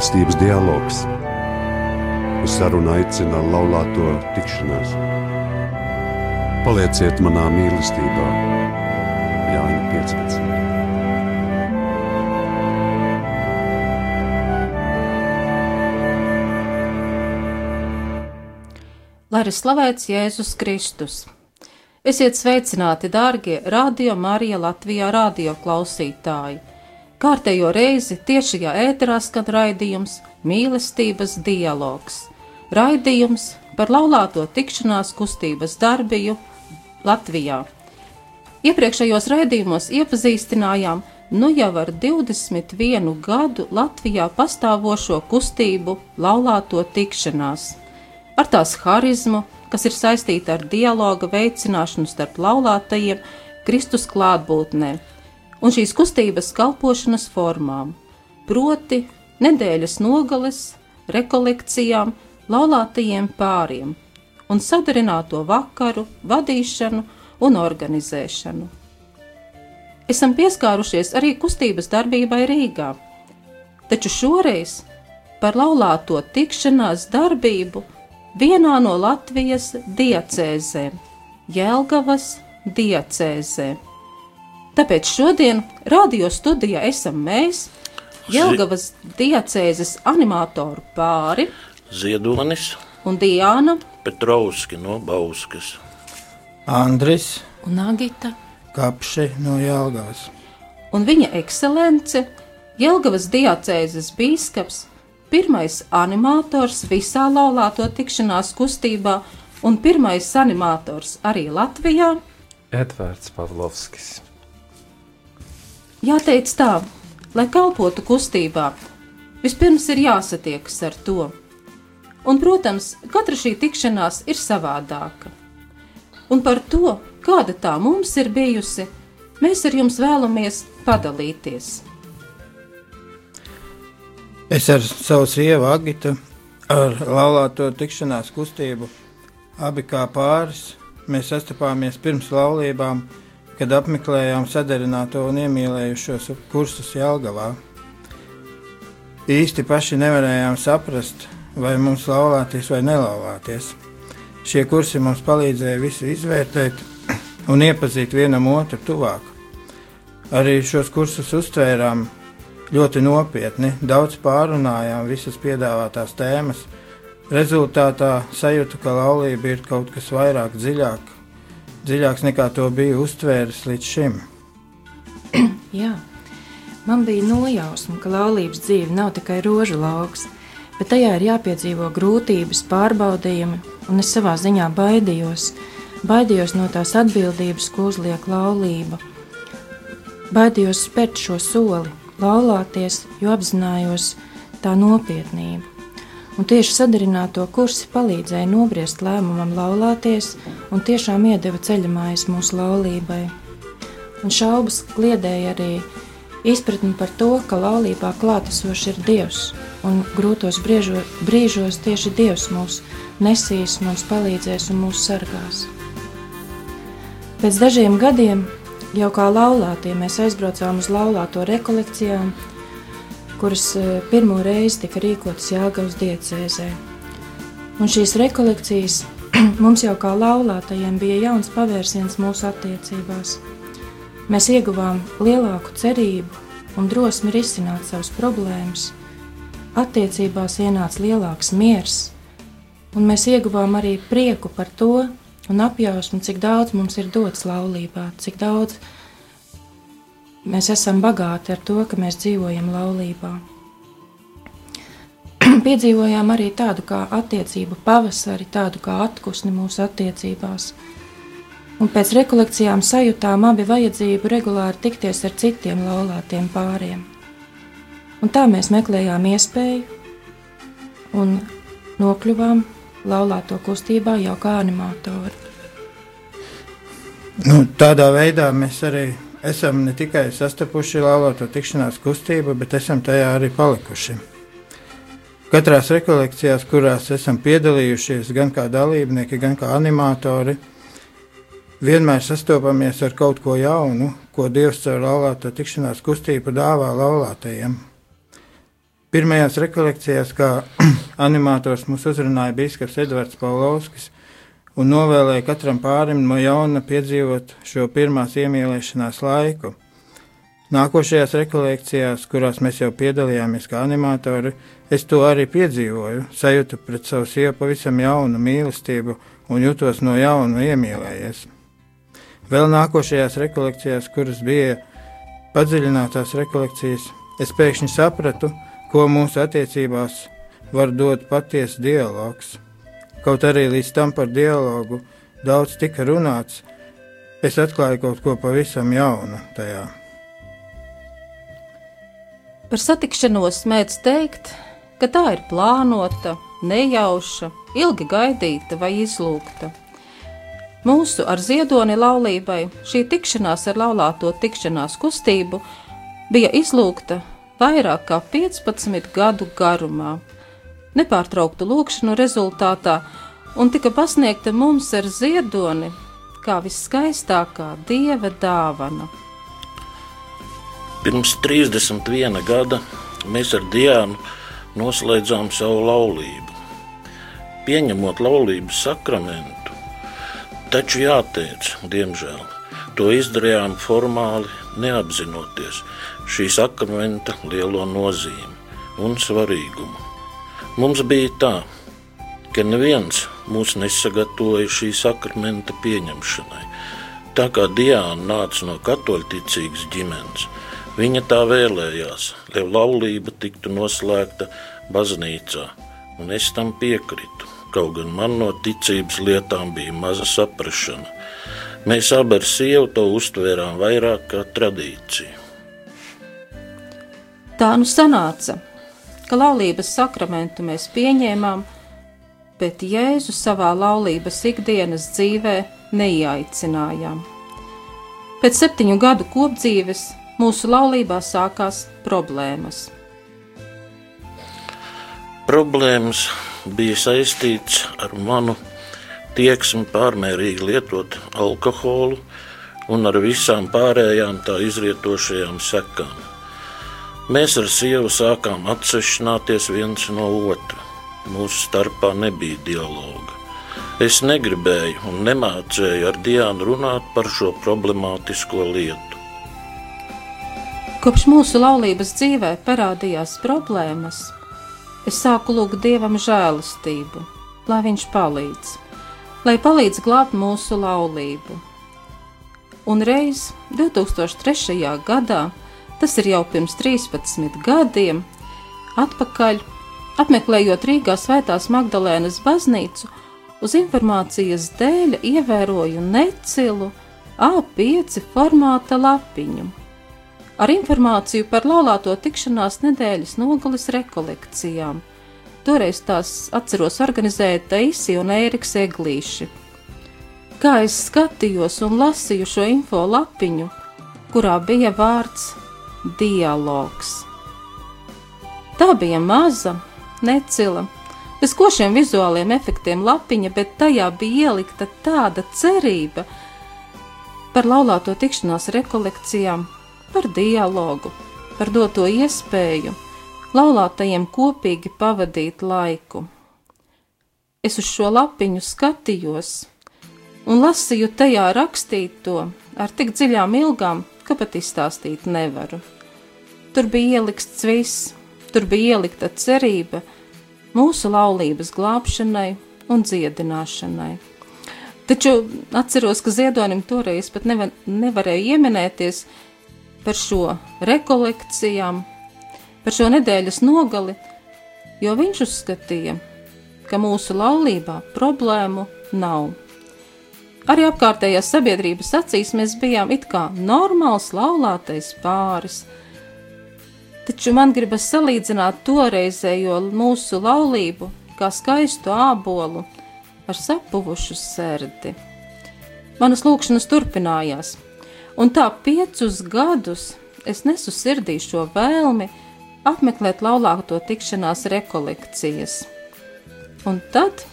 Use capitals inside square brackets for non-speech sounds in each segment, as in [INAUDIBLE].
mīlestības dialogs. Uz sarunu aicina laulāto tikšanās. Palieciet manā mīlestībā, Jāņa 15. Lai ir slavēts Jēzus Kristus! Esiet sveicināti, dārgie Radio Marija Latvijā radio klausītāji! Kārtējo reizi tiešajā ēterā skan raidījums Mīlestības dialogs. Raidījums par laulāto tikšanās kustības darbību Latvijā. Iepriekšējos raidījumos iepazīstinājām nu jau ar 21 gadu Latvijā pastāvošo kustību laulāto tikšanās, ar tās harizmu, kas ir saistīta ar dialoga veicināšanu starp laulātajiem Kristus klātbūtnē un šīs kustības kalpošanas formām, proti nedēļas nogales, rekolekcijām, laulātajiem pāriem un sadarināto vakaru, vadīšanu un organizēšanu. Esam pieskārušies arī kustības darbībai Rīgā, taču šoreiz par laulāto tikšanās darbību vienā no Latvijas diecēzēm, Jēlgavas diecēzē. Tāpēc šodien radio studijā esam mēs, Jēlgavas diecēzes animatoru pāri Ziedonis un Diāna Petrovski no Bauskas. Andris un Agita Kapši no Jālgavas. un viņa ekscelence Jēlgavas diecēzes bīskaps, pirmais animators visā laulāto tikšanās kustībā un pirmais animators arī Latvijā. Edvards Pavlovskis. Jāteic tā, lai kalpotu kustībā, vispirms ir jāsatiekas ar to. Un, protams, katra šī tikšanās ir savādāka. Un par to, kāda tā mums ir bijusi, mēs ar jums vēlamies padalīties. Es ar savu sievu Agitu, ar laulāto tikšanās kustību, abi kā pāris, mēs sastapāmies pirms laulībām, kad apmeklējām sadarināto un iemīlējušos kursus Jelgavā. Īsti paši nevarējām saprast, vai mums laulāties vai nelaulāties. Šie kursi mums palīdzēja visu izvērtēt un iepazīt vienam otru tuvāk. Arī šos kursus uztvērām ļoti nopietni, daudz pārunājām visas piedāvātās tēmas. Rezultātā sajūtu, ka laulība ir kaut kas vairāk dziļāk, dziļāks nekā to biju uztvēris līdz šim. [CLEARS THROAT] Jā, man bija nojausma, ka laulības dzīve nav tikai rožu lauks, bet tajā ir jāpiedzīvo grūtības, pārbaudījumi, un es savā ziņā baidījos. Baidījos no tās atbildības, ko uzliek laulība. Baidījos spērt šo soli, laulāties, jo apzinājos tā nopietnību. Un tieši sadarināto kursi palīdzēja nobriest lēmumam laulāties un tiešām iedeva ceļamājas mūsu laulībai. Un šaubas kliedēja arī izpratni par to, ka laulībā klātesošs ir Dievs, un grūtos briežo, brīžos tieši Dievs mūs nesīs, mums palīdzēs un mūs sargās. Pēc dažiem gadiem jau kā laulātie mēs aizbraucām uz laulāto rekolekcijām, kuras eh, pirmo reizi tika rīkotas Jāgaunas diecēzē. Un šīs rekolekcijas [CLEARS THROAT] mums jau kā laulātajiem bija jauns pavērsiens mūsu attiecībās. Mēs ieguvām lielāku cerību un drosmi risināt savas problēmas, attiecībās ienāca lielāks miers, un mēs ieguvām arī prieku par to un apjausmu, cik daudz mums ir dots laulībā, cik daudz mēs esam bagāti ar to, ka mēs dzīvojam laulībā. [CLEARS THROAT] Piedzīvojām arī tādu kā attiecību pavasari, tādu kā atpūsni mūsu attiecībās. Un pēc rekolekcijām sajūtām abi vajadzību regulāri tikties ar citiem laulātiem pāriem. Un tā mēs meklējām iespēju un nokļuvām laulāto kustībā jau kā animatori. Nu, tādā veidā mēs arī esam ne tikai sastapuši laulāto tikšanās kustību, bet esam tajā arī palikuši. Katrās rekolekcijās, kurās esam piedalījušies gan kā dalībnieki, gan kā animatori, vienmēr sastopamies ar kaut ko jaunu, ko Dievs caur laulāto tikšanās kustību dāvā laulātajiem. Pirmajās rekolekcijās, kā [CLEARS THROAT] animators mūs uzrunāja Bīskaps Edvards Paulovskis un novēlēja katram pārim no jauna piedzīvot šo pirmās iemīlēšanās laiku. Nākošajās rekolekcijās, kurās mēs jau piedalījāmies kā animatori, es to arī piedzīvoju, sajūtu pret savu sievu pavisam jaunu mīlestību un jutos no jauna iemīlējies. Vēl nākošajās rekolekcijās, kuras bija padziļinātās rekolekcijas, es pēkšņi sapratu, ko mūsu attiecībās var dot patiesa dialogs. Kaut arī līdz tam par dialogu daudz tika runāts, es atklāju kaut ko pavisam jaunu tajā. Par satikšanos mēdz teikt, ka tā ir plānota, nejauša, ilgi gaidīta vai izlūgta. Mūsu ar ziedoni laulībai šī tikšanās ar laulāto tikšanās kustību bija izlūgta vairāk kā 15 gadu garumā, nepārtrauktu lūkšanu rezultātā, un tika pasniegta mums ar ziedoni kā viskaistākā dieva dāvana. Pirms 31 gada mēs ar Diānu noslēdzām savu laulību. Pieņemot laulības sakramentu, taču jāteic, diemžēl, to izdarījām formāli, neapzinoties, šī sakramenta lielo nozīmi un svarīgumu. Mums bija tā, ka neviens mūs nesagatavoja šī sakramenta pieņemšanai. Tā kā Diana nāca no katoļticīgas ģimenes, viņa tā vēlējās, lai laulība tiktu noslēgta baznīcā, un es tam piekritu. Kaut gan man no ticības lietām bija maza saprašana. Mēs abi ar sievu to uztvērām vairāk kā tradīciju. Tā nu sanāca, ka laulības sakramentu mēs pieņēmām, bet Jēzu savā laulības ikdienas dzīvē neieaicinājām. Pēc septiņu gadu kopdzīves mūsu laulībā sākās problēmas. Problēmas bija saistīts ar manu tieksmi pārmērīgi lietot alkoholu un ar visām pārējām tā izrietošajām sekām. Mēs ar sievu sākām atsevišķināties viens no otra. Mūsu starpā nebija dialoga. Es negribēju un nemācēju ar Diānu runāt par šo problemātisko lietu. Kopš mūsu laulības dzīvē parādījās problēmas, es sāku lūgt Dievam žēlastību, lai Viņš palīdz, lai palīdz glābt mūsu laulību. Un reiz 2003. gadā tas ir jau pirms 13 gadiem, atpakaļ, apmeklējot Rīgā Svētās Magdalēnas baznīcu, uz informācijas dēļ ievēroju necilu A5 formāta lapiņu ar informāciju par laulāto tikšanās nedēļas nogalas rekolekcijām. Toreiz tās atceros organizēja Taisija un Ēriks Eglīši. Kā es skatījos un lasīju šo info lapiņu, kurā bija vārds dialogs. Tā bija maza, necila, bez košiem vizuāliem efektiem lapiņa, bet tajā bija ielikta tāda cerība par laulāto tikšanās rekolekcijām, par dialogu, par doto iespēju laulātajiem kopīgi pavadīt laiku. Es uz šo lapiņu skatījos un lasīju tajā rakstīto ar tik dziļām ilgām, ka pat izstāstīt nevaru. Tur bija ielikts viss, tur bija ielikta cerība mūsu laulības glābšanai un dziedināšanai. Taču atceros, ka Ziedonim toreiz pat neva, nevarēja ieminēties par šo rekolekcijām, par šo nedēļas nogali, jo viņš uzskatīja, ka mūsu laulībā problēmu nav. Arī apkārtējās sabiedrības acīs mēs bijām it kā normāls laulātais pāris. Taču man gribas salīdzināt toreizējo mūsu laulību kā skaistu ābolu ar sapuvušu sērdi. Manas lūkšanas turpinājās, un tā piecus gadus es nesu sirdī šo vēlmi apmeklēt laulāto tikšanās rekolekcijas. Un tad,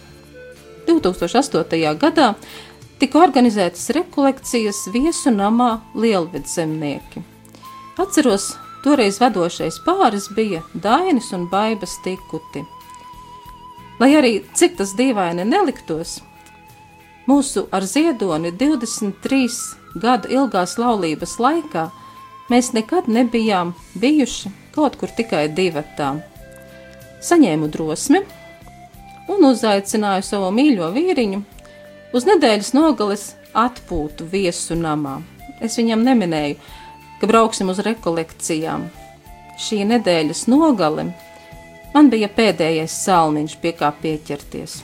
2008. gadā, tika organizētas rekolekcijas viesu namā Lielvidzemnieki. Atceros, Toreiz vadošais pāris bija Dainis un Baibas tikuti. Lai arī cik tas dīvaini neliktos, mūsu ar ziedoni 23 gadu ilgās laulības laikā mēs nekad nebijām bijuši kaut kur tikai divatām. Saņēmu drosmi un uzaicināju savu mīļo vīriņu uz nedēļas nogales atpūtu viesu namā. Es viņam neminēju, ka brauksim uz rekolekcijām. Šī nedēļas nogale man bija pēdējais salmiņš, pie kā pieķerties.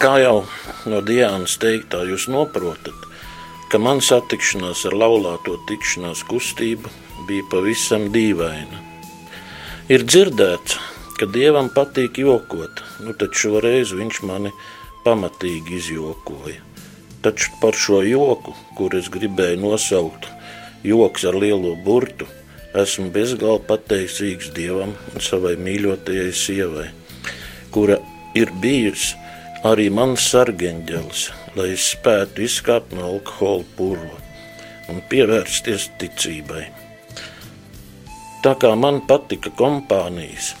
Kā jau no Dienas teiktā, jūs saprotat, ka man satikšanās ar laulāto tikšanās kustību bija pavisam dīvaina. Ir dzirdēts, ka dievam patīk jokot, nu tad šoreiz viņš mani pamatīgi izjokoja. Taču par šo joku, kur es gribēju nosaukt, joks ar lielo burtu, esmu bezgalīgi pateicīgs dievam un savai mīļotajai sievai, kura ir bijusi arī mans sargeņģelis, lai es spētu izkāpt no alkohola purva un pievērsties ticībai. Tā kā man patika kompānijas,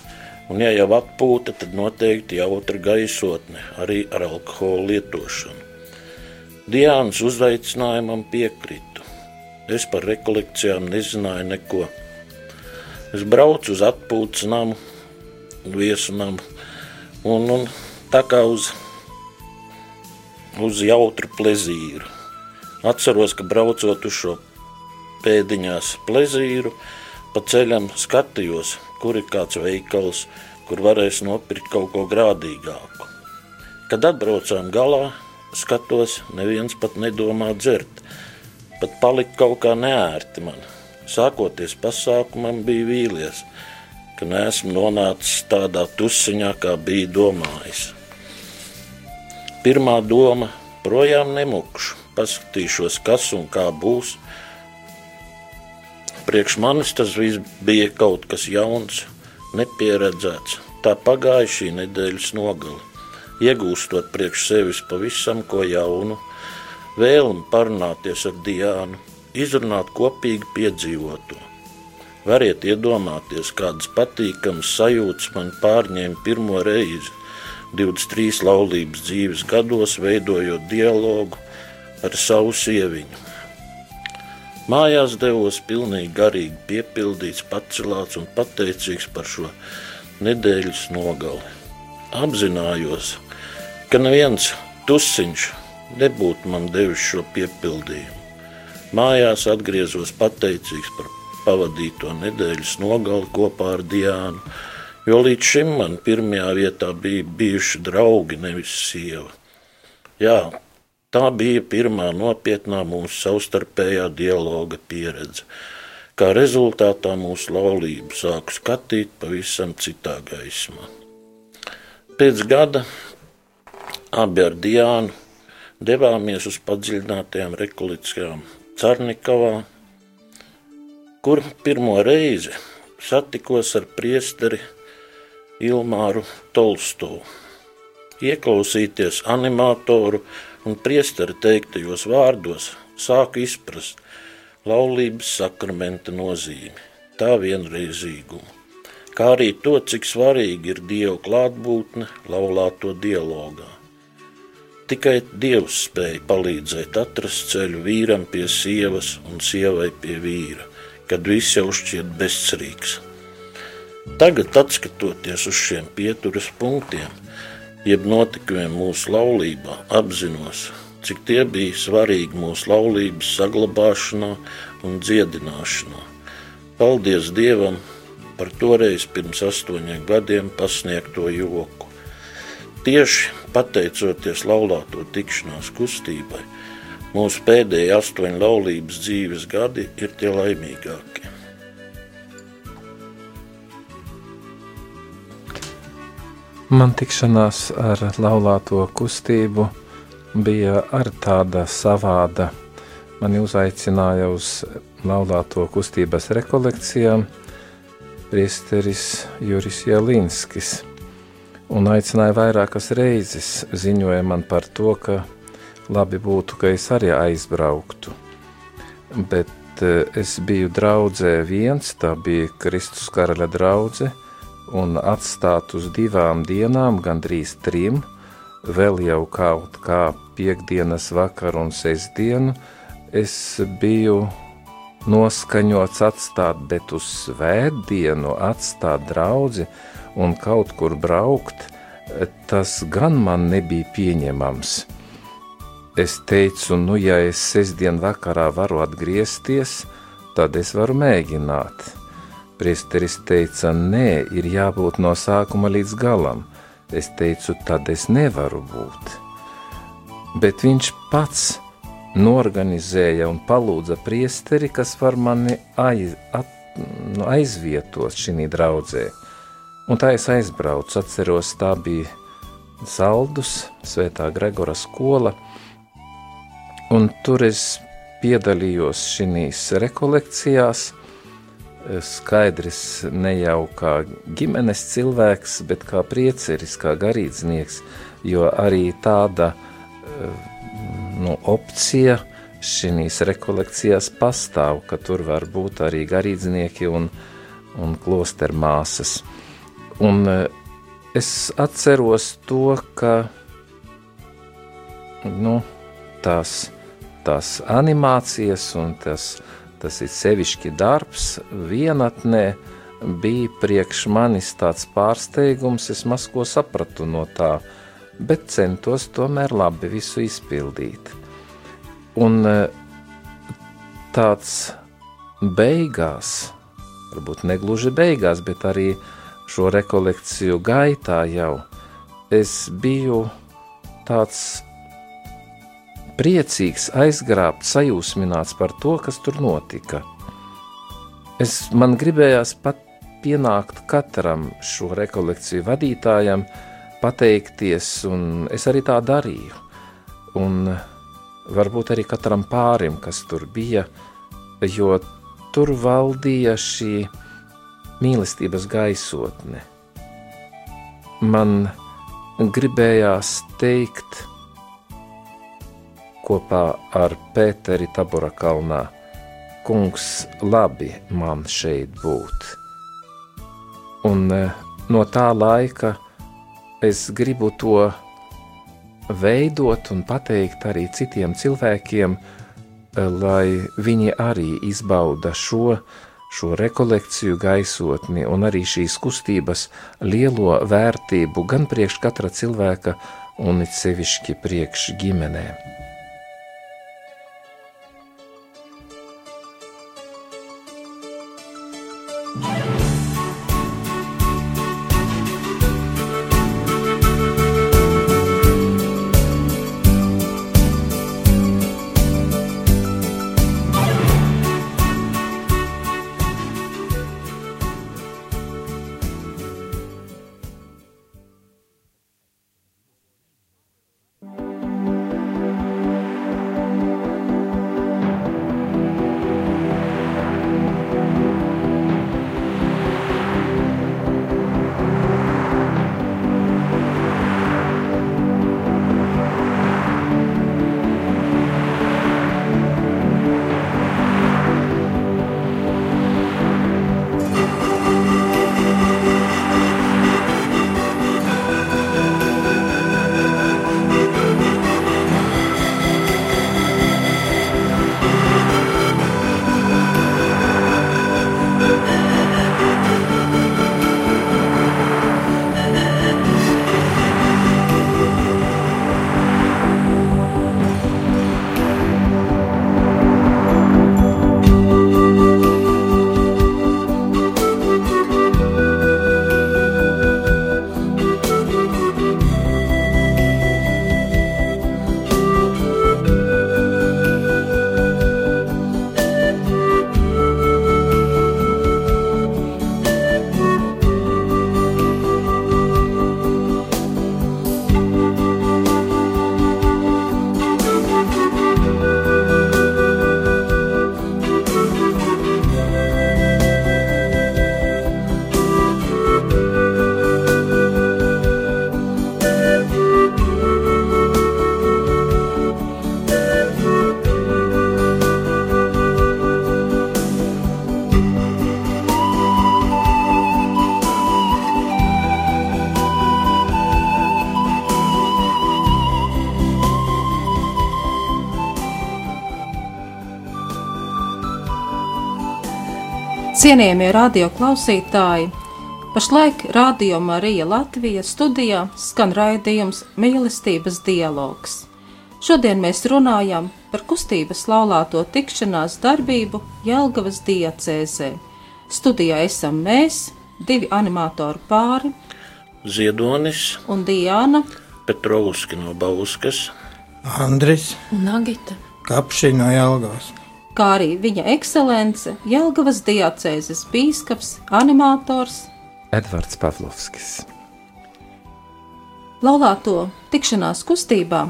un ja jau atpūta, tad noteikti jautra gaisotne arī ar alkoholu lietošanu. Diānas uzaicinājumam piekritu. Es par rekolekcijām nezināju neko. Es braucu uz atpūtas namu, viesu namu, un, un tā kā uz, uz jautru plezīru. Atceros, ka braucot uz šo pēdiņās plezīru, Pa ceļam skatījos, kur ir kāds veikals, kur varēs nopirkt kaut ko grādīgāku. Kad atbraucām galā, skatos, neviens pat nedomā dzert. Pat palika kaut kā neērti man. Sākoties pasākumam, bija vīlies, ka neesmu nonācis tādā tusiņā, kā bija domājis. Pirmā doma - projām nemukšu, paskatīšos, kas un kā būs, Priekš manis tas viss bija kaut kas jauns, nepieredzēts. Tā pagāja šī nedēļas nogale, iegūstot priekš sevis pavisam ko jaunu, vēlmi parunāties ar Diānu, izrunāt kopīgi piedzīvoto. Variet iedomāties, kādas patīkamas sajūtas man pārņēma pirmo reizi 23 laulības dzīves gados, veidojot dialogu ar savu sieviņu. Mājās devos pilnīgi garīgi piepildīts, pacelāts un pateicīgs par šo nedēļas nogali. Apzinājos, ka neviens tusiņš nebūtu man devis šo piepildījumu. Mājās atgriezos pateicīgs par pavadīto nedēļas nogali kopā ar Diānu, jo līdz šim man pirmajā vietā bija bijuši draugi, nevis sieva. Jā, Tā bija pirmā nopietnā mūsu savstarpējā dialoga pieredze. Kā rezultātā mūsu laulību sāku skatīt pavisam citā gaismā. Pēc gada abi ar Diānu devāmies uz padziļinātajām rekolekcijām Carnikavā, kur pirmo reizi satikos ar priesteri Ilmāru Tolstovu. Ieklausīties animatoru un priesteri teiktajos vārdos sāku izprast laulības sakramenta nozīmi, tā vienreizīgumu, kā arī to, cik svarīgi ir Dieva klātbūtne laulāto dialogā. Tikai Dievs spēja palīdzēt atrast ceļu vīram pie sievas un sievai pie vīra, kad viss jau šķiet bezcerīgs. Tagad, skatoties uz šiem pieturas punktiem, jeb notikumiem mūsu laulībā, apzinos, cik tie bija svarīgi mūsu laulības saglabāšanā un dziedināšanā. Paldies Dievam par toreiz pirms astoņiem gadiem pasniegto joku. Tieši pateicoties laulāto tikšanās kustībai, mūsu pēdējie astoņi laulības dzīves gadi ir tie laimīgākie. Man tikšanās ar laulāto kustību bija ar tāda savāda. Mani uzaicināja uz laulāto kustības rekolekcijām priesteris Juris Jalinskis un aicināja vairākas reizes, ziņoja man par to, ka labi būtu, ka es arī aizbrauktu. bet eh, es biju draudzē viens, tā bija Kristus karaļa draudze, un atstāt uz divām dienām, gandrīz trim, vēl jau kaut kā piekdienas vakaru un sestdienu, es biju noskaņots atstāt, bet uz svētdienu atstāt draudzi un kaut kur braukt, tas gan man nebija pieņemams. Es teicu, nu, ja es sestdien vakarā varu atgriezties, tad es varu mēģināt. Priesteris teica, nē, ir jābūt no sākuma līdz galam. Es teicu, tad es nevaru būt. Bet viņš pats norganizēja un palūdza priesteri, kas var mani aiz, at, nu, aizvietot šī draudzē. Un tā es aizbraucu, atceros, tā bija Saldus, Svētā Gregora skola, Un tur es piedalījos šīs rekolekcijās. Skaidrs, ne jau kā ģimenes cilvēks, bet kā prieceris, kā garīdznieks, jo arī tāda nu, opcija šīs rekolekcijās pastāv, ka tur var būt arī garīdznieki un, un klostermāsas. Un es atceros to, ka nu, tās tās animācijas un tas, tas ir sevišķi darbs vienatnē, bija priekš manis tāds pārsteigums, es maz ko sapratu no tā, bet centos tomēr labi visu izpildīt. Un e, tāds beigās, varbūt negluži beigās, bet arī šo rekolekciju gaitā jau es biju tāds priecīgs, aizgrābts, sajūsmināts par to, kas tur notika. Es man gribējās pat pienākt katram šo rekolekciju vadītājam, pateikties, un es arī tā darīju. Un varbūt arī katram pārim, kas tur bija, jo tur valdīja šī mīlestības gaisotne. Man gribējās teikt, kopā ar Pēteri Tabora kalnā. Kungs, labi man šeit būt. Un e, no tā laika es gribu to veidot un pateikt arī citiem cilvēkiem, e, lai viņi arī izbauda šo, šo rekolekciju gaisotni un arī šīs kustības lielo vērtību gan priekš katra cilvēka, un it sevišķi priekš ģimenēm. Cienījamie radio klausītāji, pašlaik Radio Marija Latvija studijā skan raidījums Mīlestības dialogs. Šodien mēs runājam par kustības laulāto tikšanās darbību Jelgavas diacēzē. Studijā esam mēs, divi animatoru pāri Ziedonis, un Diana. Petrovski no Bauskas, Andris Un Agita. Kapšī no Jelgavas. Kā arī viņa ekscelence, Jelgavas diacēzes bīskaps, animators, Edvards Pavlovskis. laulāto tikšanās kustībā,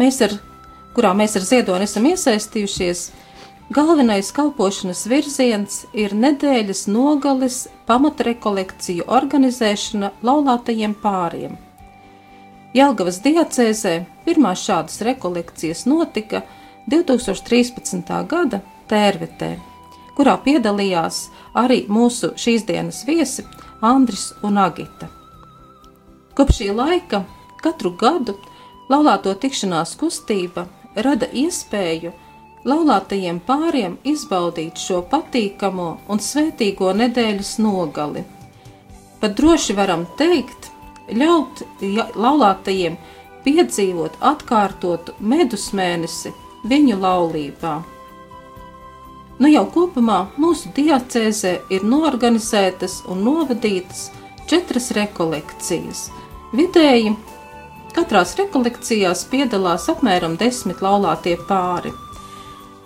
mēs ar, kurā mēs ar Ziedoni esam iesaistījušies, galvenais kalpošanas virziens ir nedēļas nogales pamatrekolekciju organizēšana laulātajiem pāriem. Jelgavas diacēzē pirmās šādas rekolekcijas notika 2013. gada tērvetē, kurā piedalījās arī mūsu šīs dienas viesi Andris un Agita. Kopš šī laika katru gadu laulāto tikšanās kustība rada iespēju laulātajiem pāriem izbaudīt šo patīkamo un svētīgo nedēļas nogali. Pat droši varam teikt, ļaut laulātajiem piedzīvot atkārtotu medus mēnesi viņu laulībā. Nu jau kopumā mūsu diacēzē ir norganizētas un novadītas četras rekolekcijas. Vidēji katrās rekolekcijās piedalās apmēram desmit laulātie pāri.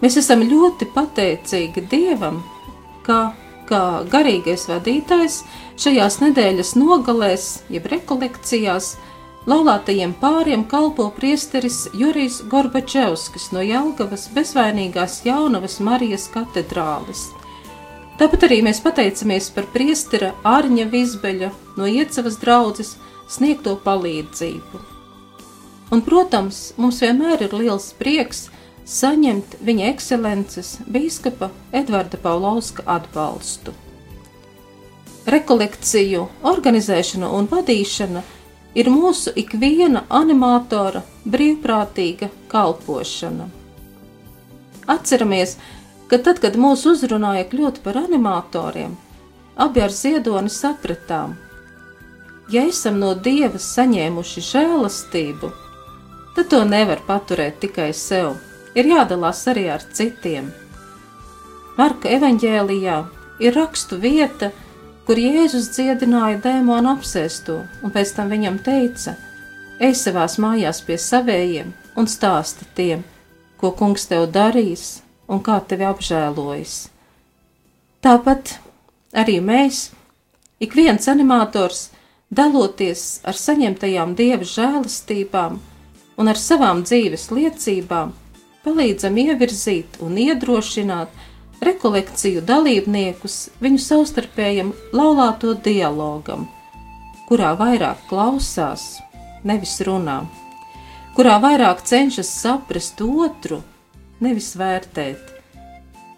Mēs esam ļoti pateicīgi Dievam, ka kā garīgais vadītājs šajās nedēļas nogalēs, jeb rekolekcijās, laulātajiem pāriem kalpo priesteris Jurijs Gorbačevskis no Jelgavas bezvainīgās jaunavas Marijas katedrālis. Tāpat arī mēs pateicamies par priestera Ārņa Vizbeļa no Iecavas draudzes sniegto palīdzību. Un, protams, mums vienmēr ir liels prieks saņemt viņa ekscelences bīskapa Edvarda Paulovska atbalstu. Rekolekciju organizēšana un vadīšana ir mūsu ikviena animatora brīvprātīga kalpošana. Atceramies, ka tad, kad mūs uzrunāja kļūt par animatoriem, abi ar ziedoni sapratām, ja esam no Dieva saņēmuši žēlastību, tad to nevar paturēt tikai sev ir jādalās arī ar citiem. Marka evanģēlijā ir rakstu vieta, kur Jēzus dziedināja dēmonu apsēsto, un pēc tam viņam teica: Ej savās mājās pie savējiem un stāsti tiem, ko kungs tev darīs un kā tevi apžēlojis. Tāpat arī mēs, ik viens animators, daloties ar saņemtajām dieva žēlastībām un ar savām dzīves liecībām, palīdzam ievirzīt un iedrošināt rekolekciju dalībniekus viņu savstarpējam laulāto dialogam, kurā vairāk klausās, nevis runā, kurā vairāk cenšas saprast otru, nevis vērtēt,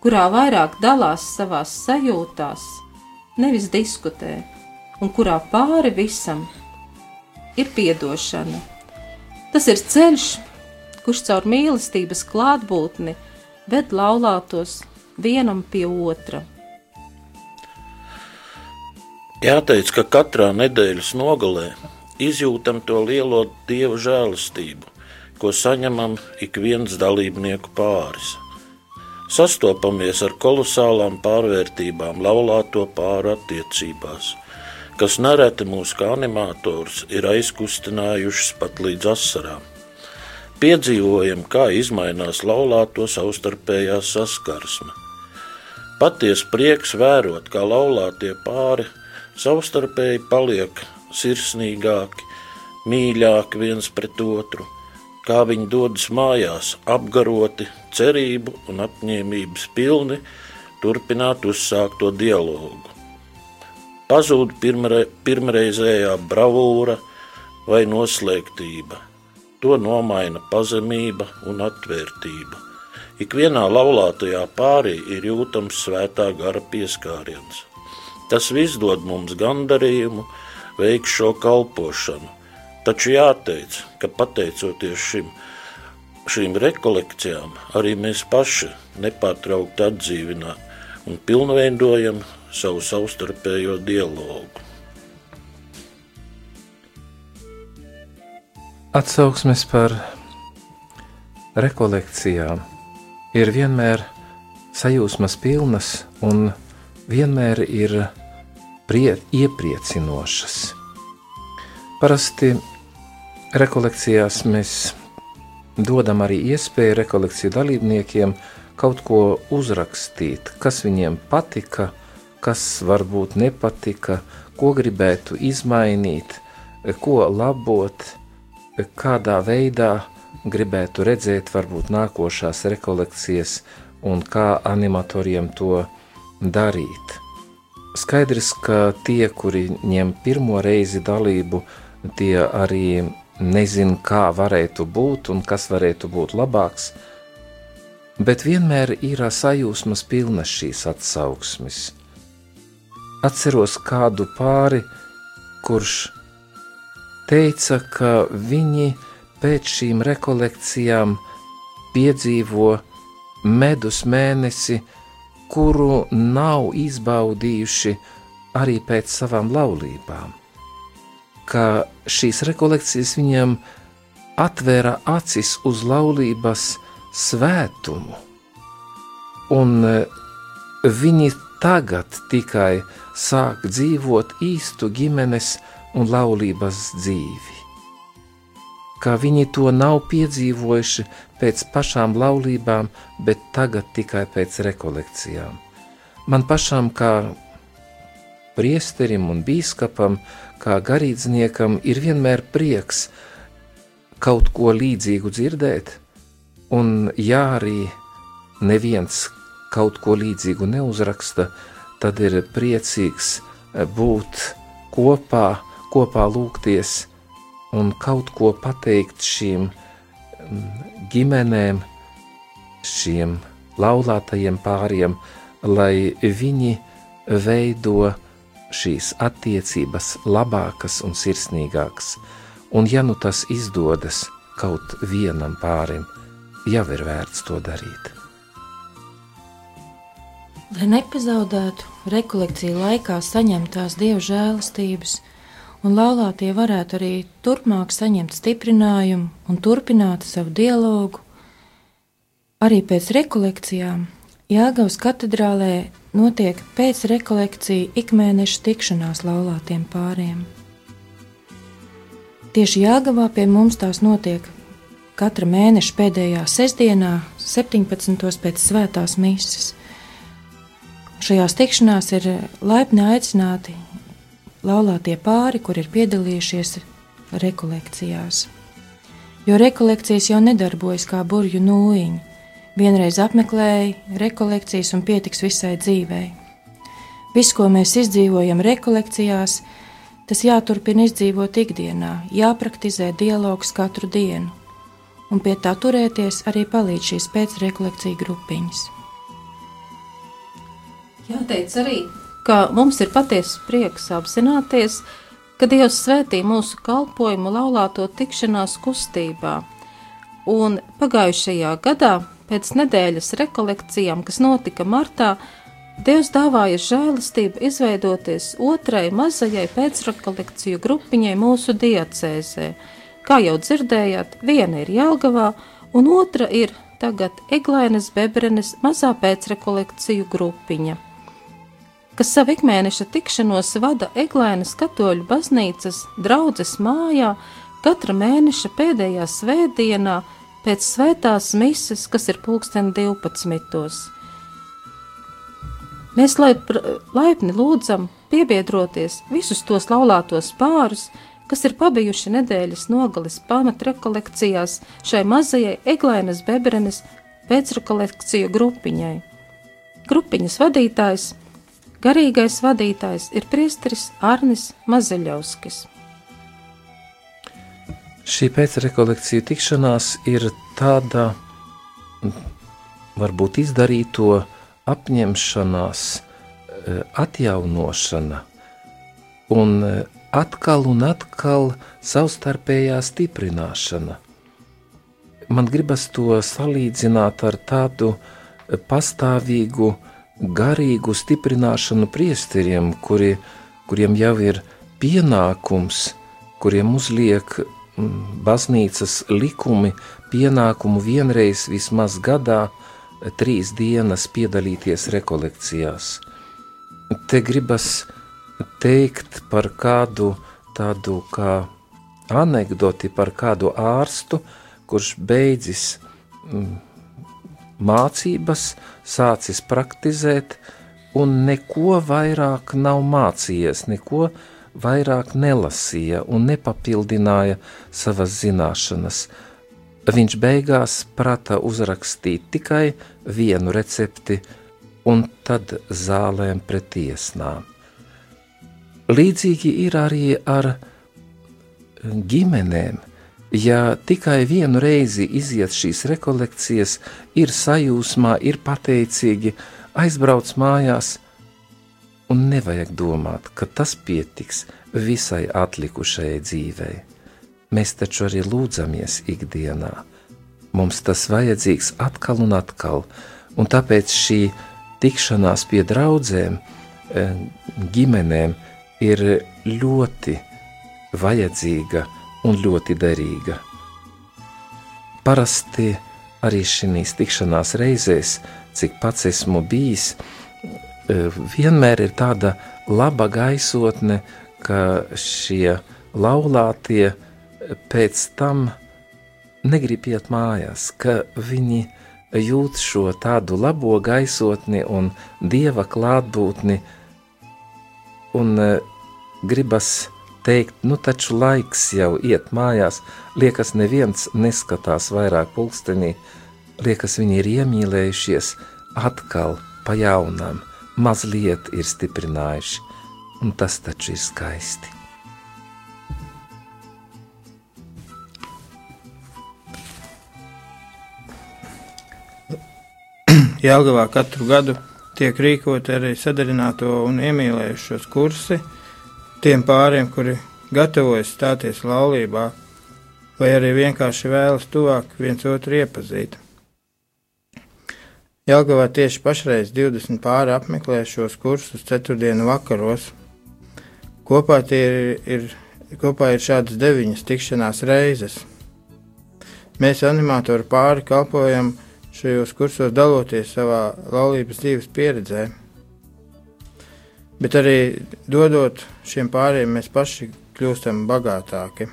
kurā vairāk dalās savās sajūtās, nevis diskutē, un kurā pāri visam ir piedošana. Tas ir ceļš, kurš caur mīlestības klātbūtni ved laulātos vienam pie otra. Jāteic, ka katrā nedēļas nogalē izjūtam to lielo dieva žēlastību, ko saņemam ik viens dalībnieku pāris. Sastopamies ar kolosālām pārvērtībām laulāto pāru attiecībās, kas nereti mūs kā animators ir aizkustinājušas pat līdz asarām. Piedzīvojam, kā mainās laulāto savstarpējā saskarsme. Patiesa prieks vērot, kā laulātie pāri savstarpēji paliek sirsnīgāki, mīļāki viens pret otru, kā viņi dodas mājās, apgaroti, cerību un apņēmības pilni turpināt uzsākto dialogu. Pazūd pirmre, pirmreizējā bravūra vai noslēgtība To nomaina pazemība un atvērtība. Ikvienā laulātajā pārī ir jūtams svētā gara pieskāriens. Tas viss dod mums gandarījumu, veikt šo kalpošanu. Taču jāteic, ka pateicoties šim, šīm rekolekcijām, arī mēs paši nepārtraukti atdzīvinām un pilnveidojam savu savstarpējo dialogu. Atsauksmes par rekolekcijām ir vienmēr sajūsmas pilnas un vienmēr ir prie, iepriecinošas. Parasti rekolekcijās mēs dodam arī iespēju rekolekciju dalībniekiem kaut ko uzrakstīt, kas viņiem patika, kas varbūt nepatika, ko gribētu izmainīt, ko labot, kādā veidā gribētu redzēt varbūt nākošās rekolekcijas un kā animatoriem to darīt. Skaidrs, ka tie, kuri ņem pirmo reizi dalību, tie arī nezina, kā varētu būt un kas varētu būt labāks, bet vienmēr ir sajūsmas pilnas šīs atsauksmes. Atceros kādu pāri, kurš teica, ka viņi pēc šīm rekolekcijām piedzīvo medus mēnesi, kuru nav izbaudījuši arī pēc savām laulībām. Ka šīs rekolekcijas viņam atvēra acis uz laulības svētumu, un e, viņi tagad tikai sāk dzīvot īstu ģimenes un laulības dzīvi ka viņi to nav piedzīvojuši pēc pašām laulībām, bet tagad tikai pēc rekolekcijām. Man pašam, kā priesterim un bīskapam, kā garīdzniekam, ir vienmēr prieks kaut ko līdzīgu dzirdēt, un ja arī neviens kaut ko līdzīgu neuzraksta, tad ir priecīgs būt kopā, kopā lūgties un kaut ko pateikt šīm mm, ģimenēm, šiem laulātajiem pāriem, lai viņi veido šīs attiecības labākas un sirsnīgākas. Un ja nu tas izdodas kaut vienam pārim, jau ir vērts to darīt. Lai nepazaudētu rekolekciju laikā saņemtās dievu žēlastības, un laulātie varētu arī turpmāk saņemt stiprinājumu un turpināt savu dialogu. Arī pēc rekolekcijām Jāgaunas katedrālē notiek pēc rekolekcija ikmēneša tikšanās laulātiem pāriem. Tieši Jāgavā pie mums tās notiek katra mēneša pēdējā sestdienā, 17. pēc svētās mises. Šajās tikšanās ir laipni aicināti laulātie pāri, kur ir piedalījušies rekolekcijās. Jo rekolekcijas jau nedarbojas kā burbuļu nūjiņi. Vienreiz apmeklēja rekolekcijas un pietiks visai dzīvei. Viss, ko mēs izdzīvojam rekolekcijās, tas jāturpina izdzīvot ikdienā, jāpraktizē dialogs katru dienu, un pie tā turēties arī palīdz šīs pēcrekolekcija grupiņas. Jāteic arī, ka mums ir patiesa prieks apzināties, ka Dievs svētī mūsu kalpojumu laulāto tikšanās kustībā. Un pagājušajā gadā, pēc nedēļas rekolekcijām, kas notika martā, Dievs dāvāja žēlastību izveidoties otrai mazajai pēcrekolekciju grupiņai mūsu diacēzē. Kā jau dzirdējāt, viena ir Jelgavā, un otra ir tagad Eglainas Bebrenes mazā pēcrekolekciju grupiņa kas savu ikmēneša tikšanos vada Eglēnas katoļu baznīcas draudzes mājā katra mēneša pēdējā svētdienā pēc svētās mises, kas ir pulksten 12. Mēs laip, laipni lūdzam piebiedroties visus tos laulātos pārus, kas ir pabijuši nedēļas nogalis pamatrekolekcijās šai mazajai Eglēnas Bebrenes pēcrekolekciju grupiņai. Grupiņas vadītājs – Garīgais vadītājs ir priesteris Arnis Mazeļovskis. Šī pēcrekolekcija tikšanās ir tāda varbūt izdarīto apņemšanās, e, atjaunošana un e, atkal un atkal savstarpējā stiprināšana. Man gribas to salīdzināt ar tādu pastāvīgu garīgu stiprināšanu priesteriem, kuri, kuriem jau ir pienākums, kuriem uzliek mm, baznīcas likumi, pienākumu vienreiz vismaz gadā, trīs dienas piedalīties rekolekcijās. Te gribas teikt par kādu tādu kā anekdoti par kādu ārstu, kurš beidzis mm, mācības, sācis praktizēt un neko vairāk nav mācījies, neko vairāk nelasīja un nepapildināja savas zināšanas. Viņš beigās prata uzrakstīt tikai vienu recepti un tad zālēm pret tiesnām. Līdzīgi ir arī ar ģimenēm. Ja tikai vienu reizi iziet šīs rekolekcijas, ir sajūsmā, ir pateicīgi, aizbrauc mājās, un nevajag domāt, ka tas pietiks visai atlikušajai dzīvei. Mēs taču arī lūdzamies ikdienā. Mums tas vajadzīgs atkal un atkal, un tāpēc šī tikšanās pie draudzēm, eh, ģimenēm ir ļoti vajadzīga un ļoti derīga. Parasti arī šīs tikšanās reizēs, cik pats esmu bijis, e, vienmēr ir tāda laba gaisotne, ka šie laulātie pēc tam negrib iet mājās, ka viņi jūt šo tādu labo gaisotni un dieva klātbūtni un e, gribas teikt, nu taču laiks jau iet mājās, liekas, neviens neskatās vairāk pulkstenī, liekas, viņi ir iemīlējušies atkal pa jaunam, mazliet ir stiprinājuši, un tas taču ir skaisti. [CLEARS THROAT] Jelgavā katru gadu tiek rīkoti arī sadarināto un iemīlējušos kursi – tiem pāriem, kuri gatavojas stāties laulībā, vai arī vienkārši vēlas tuvāk viens otru iepazīt. Jelgavā tieši pašreiz 20 pāri apmeklē šos kursus ceturtdienu vakaros. Kopā ir, ir, kopā ir šādas deviņas tikšanās reizes. Mēs animatori pāri kalpojam šajos kursos daloties savā laulības dzīves pieredzē bet arī dodot šiem pāriem, mēs paši kļūstam bagātāki.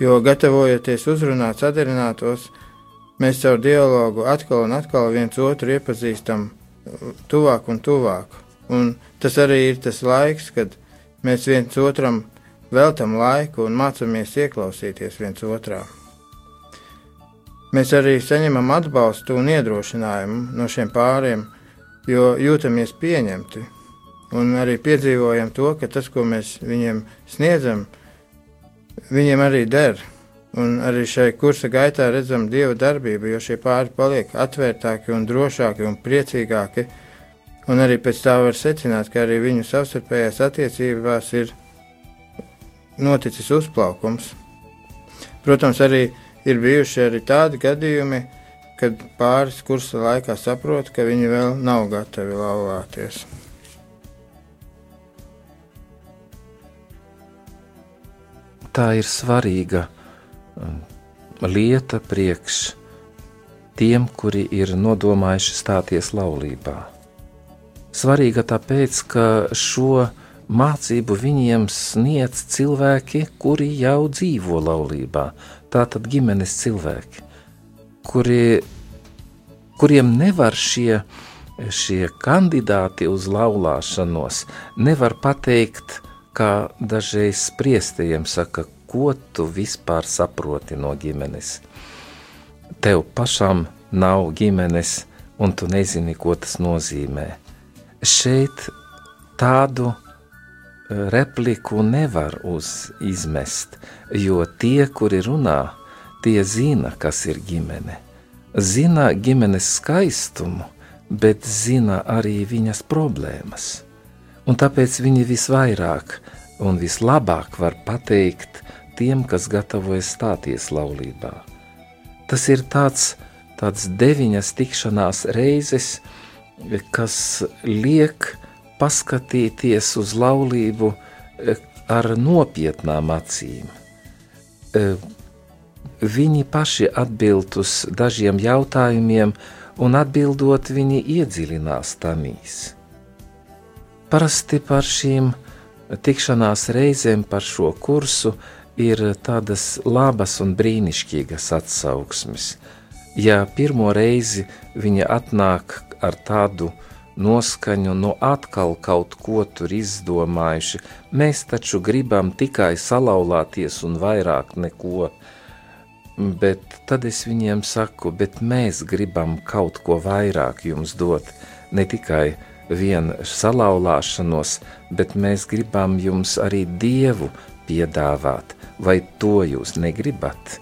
Jo gatavojoties uzrunāt sadarinātos, mēs caur dialogu atkal un atkal viens otru iepazīstam tuvāk un tuvāk. Un tas arī ir tas laiks, kad mēs viens otram veltam laiku un mācāmies ieklausīties viens otrā. Mēs arī saņemam atbalstu un iedrošinājumu no šiem pāriem, jo jūtamies pieņemti un arī piedzīvojam to, ka tas, ko mēs viņiem sniedzam, viņiem arī der. Un arī šai kursa gaitā redzam dieva darbību, jo šie pāri paliek atvērtāki un drošāki un priecīgāki. Un arī pēc tā var secināt, ka arī viņu savstarpējās attiecībās ir noticis uzplaukums. Protams, arī ir bijuši arī tādi gadījumi, kad pāris kursa laikā saprot, ka viņi vēl nav gatavi laulāties. Tā ir svarīga um, lieta priekš tiem, kuri ir nodomājuši stāties laulībā. Svarīga tāpēc, ka šo mācību viņiem sniedz cilvēki, kuri jau dzīvo laulībā, tātad ģimenes cilvēki, kuri, kuriem nevar šie, šie kandidāti uz laulāšanos, nevar pateikt, kā dažreiz spriestiem saka, ko tu vispār saproti no ģimenes. Tev pašam nav ģimenes, un tu nezini, ko tas nozīmē. Šeit tādu e, repliku nevar izmest, jo tie, kuri runā, tie zina, kas ir ģimene. Zina ģimenes skaistumu, bet zina arī viņas problēmas un tāpēc viņi visvairāk un vislabāk var pateikt tiem, kas gatavojas stāties laulībā. Tas ir tāds, tāds deviņas tikšanās reizes, kas liek paskatīties uz laulību eh, ar nopietnām acīm. Eh, viņi paši atbild uz dažiem jautājumiem, un atbildot, viņi iedziļinās tanīs. Parasti par šīm tikšanās reizēm par šo kursu ir tādas labas un brīnišķīgas atsauksmes. Ja pirmo reizi viņa atnāk ar tādu noskaņu, no atkal kaut ko tur izdomājuši, mēs taču gribam tikai salauzties un vairāk neko. Bet tad es viņiem saku, bet mēs gribam kaut ko vairāk jums dot, ne tikai vienu salauzāšanos, bet mēs gribam jums arī dievu piedāvāt, vai to jūs negribat?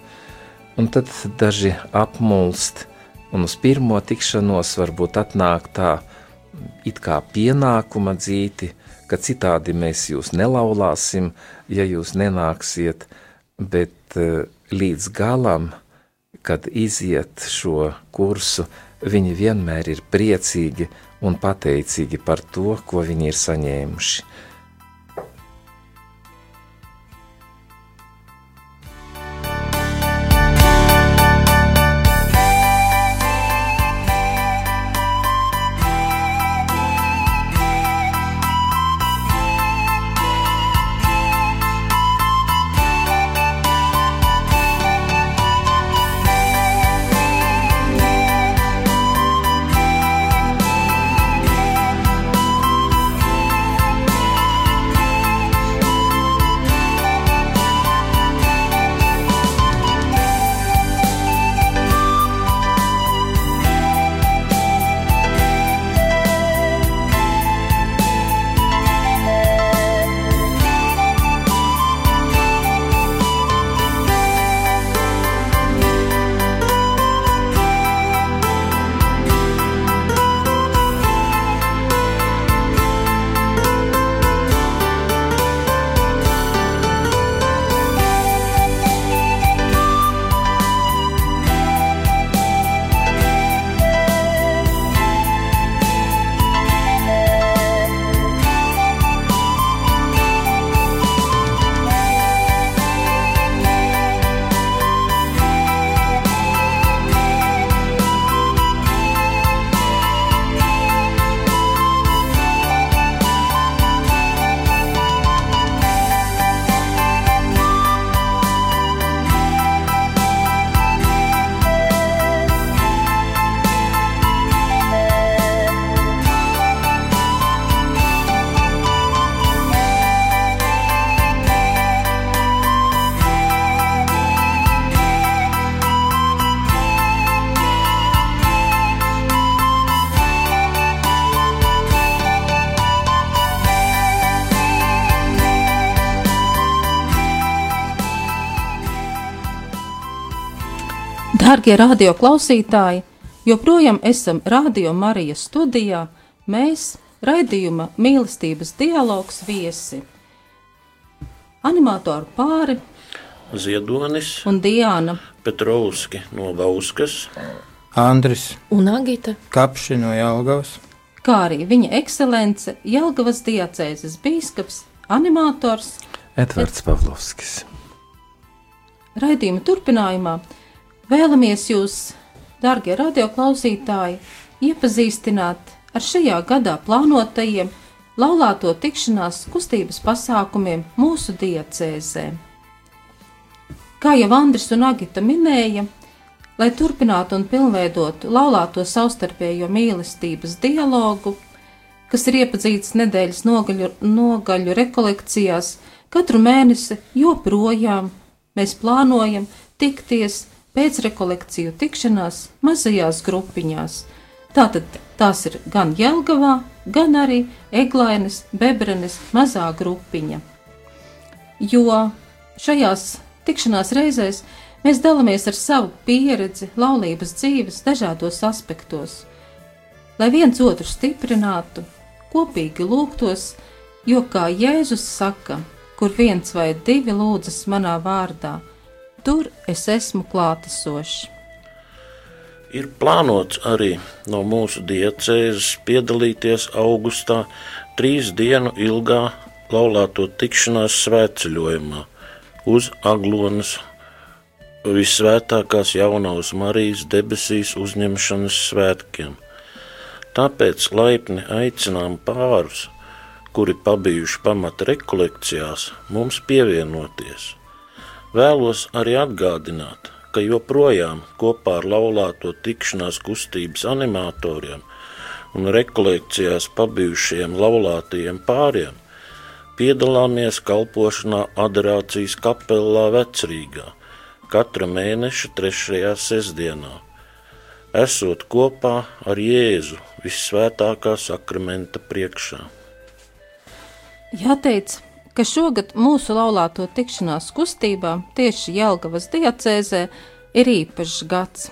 Un tad daži apmulst, un uz pirmo tikšanos varbūt atnāk tā, it kā pienākuma dzīti, ka citādi mēs jūs nelaulāsim, ja jūs nenāksiet, bet eh, līdz galam, kad iziet šo kursu, viņi vienmēr ir priecīgi un pateicīgi par to, ko viņi ir saņēmuši. Darbie radio klausītāji, joprojām esam Radio Marijas studijā. Mēs raidījuma mīlestības dialogs viesi. Animatoru pāri Ziedonis un Diana. Petrovski no Bauskas, Andris Un Agita, Kapši no Jelgavas, kā arī viņa ekscelence Jelgavas diacēzes bīskaps, animators. Edvards Pavlovskis. Raidījuma turpinājumā vēlamies jūs, darbie radioklausītāji, iepazīstināt ar šajā gadā plānotajiem laulāto tikšanās kustības pasākumiem mūsu diacēzē. Kā jau Andris un Agita minēja, lai turpinātu un pilnveidotu laulāto savstarpējo mīlestības dialogu, kas ir iepazīts nedēļas nogaļu, nogaļu rekolekcijās, katru mēnesi joprojām mēs plānojam tikties pēcrekolekciju tikšanās mazajās grupiņās. Tātad tās ir gan Jelgavā, gan arī Eglainas, Bebrenes mazā grupiņa. Jo šajās tikšanās reizēs mēs dalāmies ar savu pieredzi laulības dzīves dažādos aspektos, lai viens otru stiprinātu, kopīgi lūgtos, jo kā Jēzus saka, kur viens vai divi lūdzas manā vārdā – tur es esmu klātesošs. Ir plānots arī no mūsu diecēzes piedalīties augustā trīs dienu ilgā laulāto tikšanās svētceļojumā uz Aglonas visvētākās jaunās Marijas debesīs uzņemšanas svētkiem. Tāpēc laipni aicinām pārus, kuri pabijuši pamata rekolekcijās, mums pievienoties. Vēlos arī atgādināt, ka joprojām kopā ar laulāto tikšanās kustības animatoriem un rekolekcijās pabijušiem laulātajiem pāriem piedalāmies kalpošanā adorācijas kapelā Vecrīgā – katra mēneša trešajā sestdienā, esot kopā ar Jēzu visvētākā sakramenta priekšā. Jāteic, ka šogad mūsu laulāto tikšanās kustībā tieši Jelgavas diacēzē ir īpašs gads,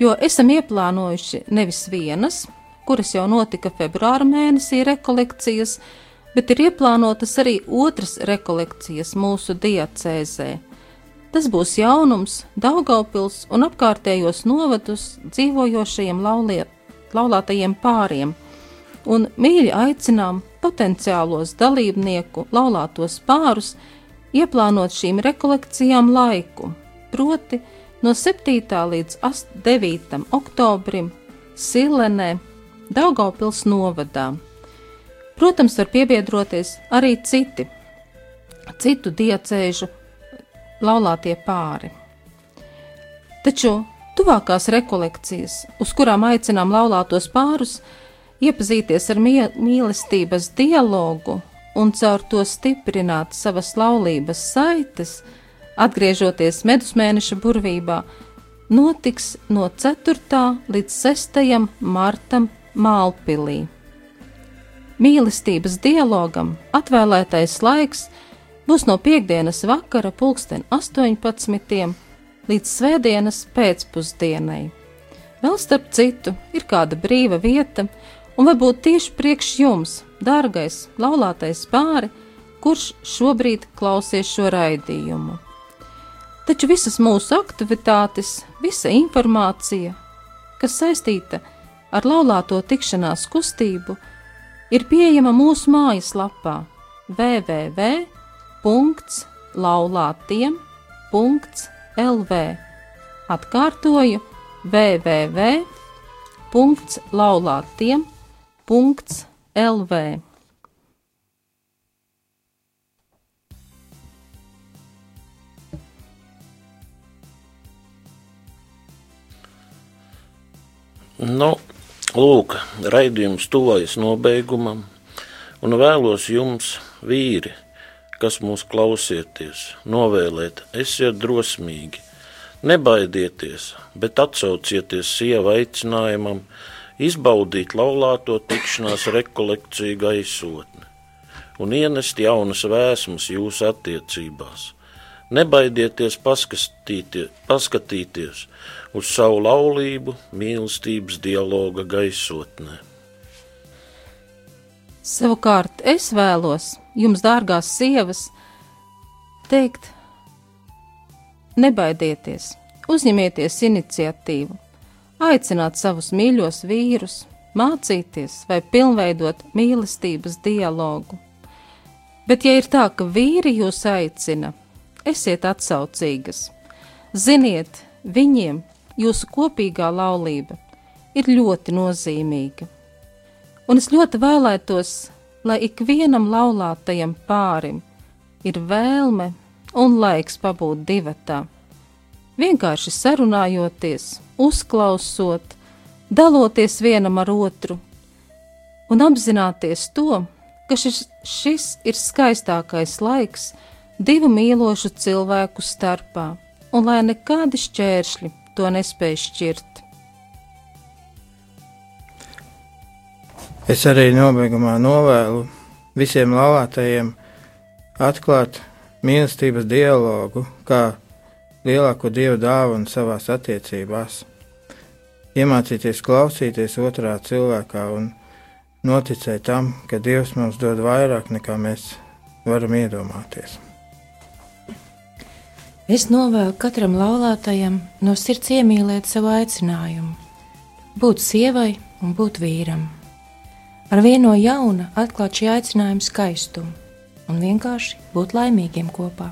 jo esam ieplānojuši nevis vienas, kuras jau notika februāra mēnesī rekolekcijas, bet ir ieplānotas arī otras rekolekcijas mūsu diacēzē – Tas būs jaunums Daugaupils un apkārtējos novadus dzīvojošajiem lauliet, laulātajiem pāriem, un mīļi aicinām potenciālos dalībnieku laulātos pārus ieplānot šīm rekolekcijām laiku, proti no 7. līdz 9. oktobrim Silenē, Daugaupils novadā. Protams, var piebiedroties arī citi, citu diecēžu laulātie pāri. Taču tuvākās rekolekcijas, uz kurām aicinām laulātos pārus, iepazīties ar mīlestības dialogu un caur to stiprināt savas laulības saites, atgriežoties medusmēneša burvībā, notiks no 4. līdz 6. martam Mālpilī. Mīlestības dialogam atvēlētais laiks – būs no piekdienas vakara pulksten 18. līdz svētdienas pēcpusdienai. Vēl starp citu, ir kāda brīva vieta, un varbūt tieši priekš jums, dārgais, laulātais pāri, kurš šobrīd klausies šo raidījumu. Taču visas mūsu aktivitātes, visa informācija, kas saistīta ar laulāto tikšanās kustību, ir pieejama mūsu mājaslapā www punkts laulātiem.lv. Atkārtoju www.laulātiem.lv. Nu, lūk, raidījums tuvojas nobeigumam, un vēlos jums, vīri, kas mūs klausieties, novēlēt, esiet drosmīgi, nebaidieties, bet atsaucieties sieva aicinājumam, izbaudīt laulāto tikšanās rekolekciju gaisotni un ienest jaunas vēsmas jūsu attiecībās. Nebaidieties paskatīties uz savu laulību mīlestības dialoga gaisotnē. Savukārt es vēlos jums, dārgās sievas, teikt, nebaidieties, uzņemieties iniciatīvu, aicināt savus mīļos vīrus, mācīties vai pilnveidot mīlestības dialogu. Bet, ja ir tā, ka vīri jūs aicina, esiet atsaucīgas. Ziniet, viņiem jūsu kopīgā laulība ir ļoti nozīmīga un es ļoti vēlētos, lai ikvienam laulātajam pārim ir vēlme un laiks pabūt divatā. Vienkārši sarunājoties, uzklausot, daloties vienam ar otru un apzināties to, ka šis, šis ir skaistākais laiks divu mīlošu cilvēku starpā, un lai nekādi šķēršļi to nespēj šķirt. Es arī nobeigumā novēlu visiem laulātajiem atklāt mīlestības dialogu kā lielāko dievu dāvanu savās attiecībās. Iemācīties klausīties otrā cilvēkā un noticēt tam, ka Dievs mums dod vairāk nekā mēs varam iedomāties. Es novēlu katram laulātajam no sirds iemīlēt savu aicinājumu, būt sievai un būt vīram. Ar vienu no jauna atklāt šī aicinājuma skaistumu un vienkārši būt laimīgiem kopā.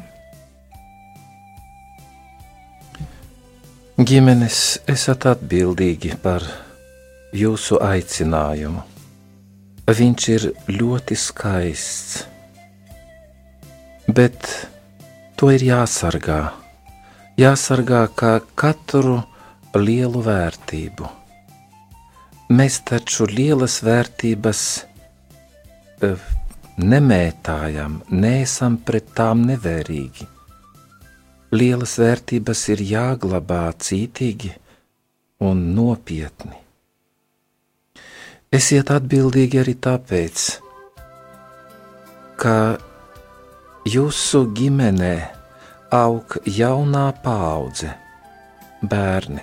Ģimenes esat atbildīgi par jūsu aicinājumu. Viņš ir ļoti skaists, bet to ir jāsargā. Jāsargā kā katru lielu vērtību. Mēs taču lielas vērtības eh, nemētājam, neesam pret tām nevērīgi lielas vērtības ir jāglabā cītīgi un nopietni. Esiet atbildīgi arī tāpēc, ka jūsu ģimenē aug jaunā paudze, bērni.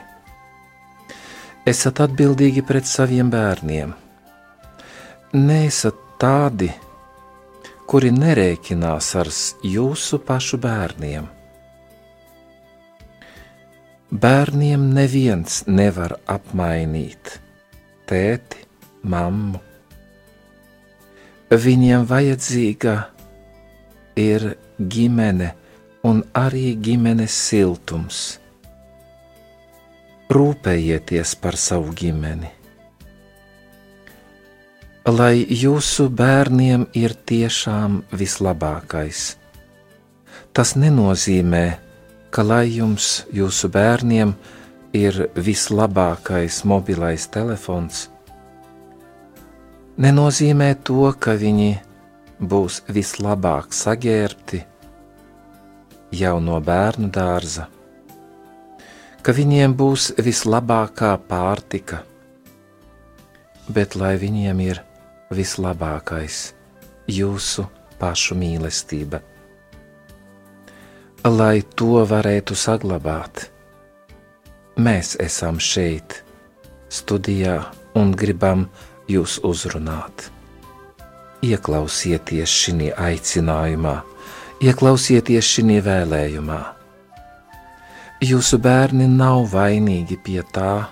Esat atbildīgi pret saviem bērniem. Nesat tādi, kuri nerēķinās ar jūsu pašu bērniem Bērniem neviens nevar apmainīt tēti, mammu. Viņiem vajadzīga ir ģimene un arī ģimenes siltums. Rūpējieties par savu ģimeni. Lai jūsu bērniem ir tiešām vislabākais. Tas nenozīmē, ka lai jums, jūsu bērniem, ir vislabākais mobilais telefons, nenozīmē to, ka viņi būs vislabāk saģērbti jau no bērnu dārza, ka viņiem būs vislabākā pārtika, bet lai viņiem ir vislabākais jūsu pašu mīlestība lai to varētu saglabāt. Mēs esam šeit, studijā, un gribam jūs uzrunāt. Ieklausieties šajā aicinājumā, ieklausieties šajā vēlējumā. Jūsu bērni nav vainīgi pie tā,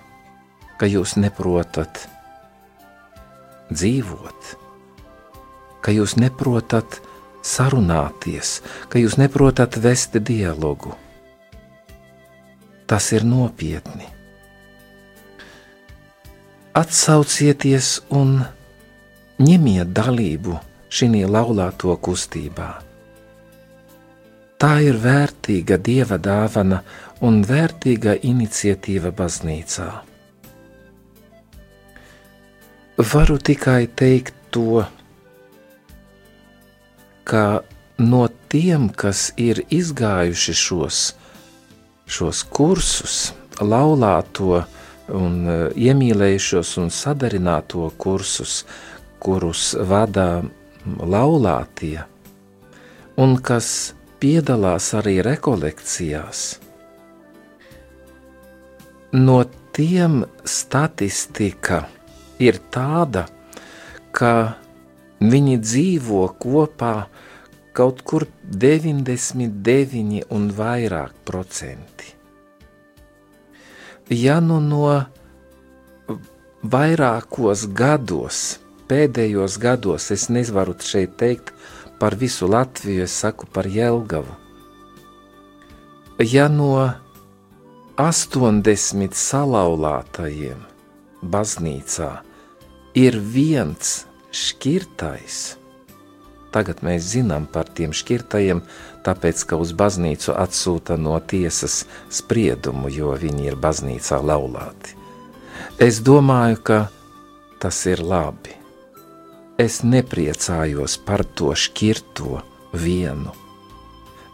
ka jūs neprotat dzīvot, ka jūs neprotat sarunāties, ka jūs neprotat vest dialogu. Tas ir nopietni. Atsaucieties un ņemiet dalību šī laulāto kustībā. Tā ir vērtīga dieva dāvana un vērtīga iniciatīva baznīcā. Varu tikai teikt to, ka no tiem, kas ir izgājuši šos, šos kursus, laulāto un e, iemīlējušos un sadarināto kursus, kurus vada laulātie, un kas piedalās arī rekolekcijās. No tiem statistika ir tāda, ka Viņi dzīvo kopā kaut kur 99 un vairāk procenti. Ja nu no vairākos gados, pēdējos gados, es nevaru šeit teikt par visu Latviju, es saku par Jelgavu. Ja no 80 salauztajiem baznīcā ir viens šķirtais. Tagad mēs zinām par tiem šķirtajiem, tāpēc, ka uz baznīcu atsūta no tiesas spriedumu, jo viņi ir baznīcā laulāti. Es domāju, ka tas ir labi. Es nepriecājos par to šķirto vienu,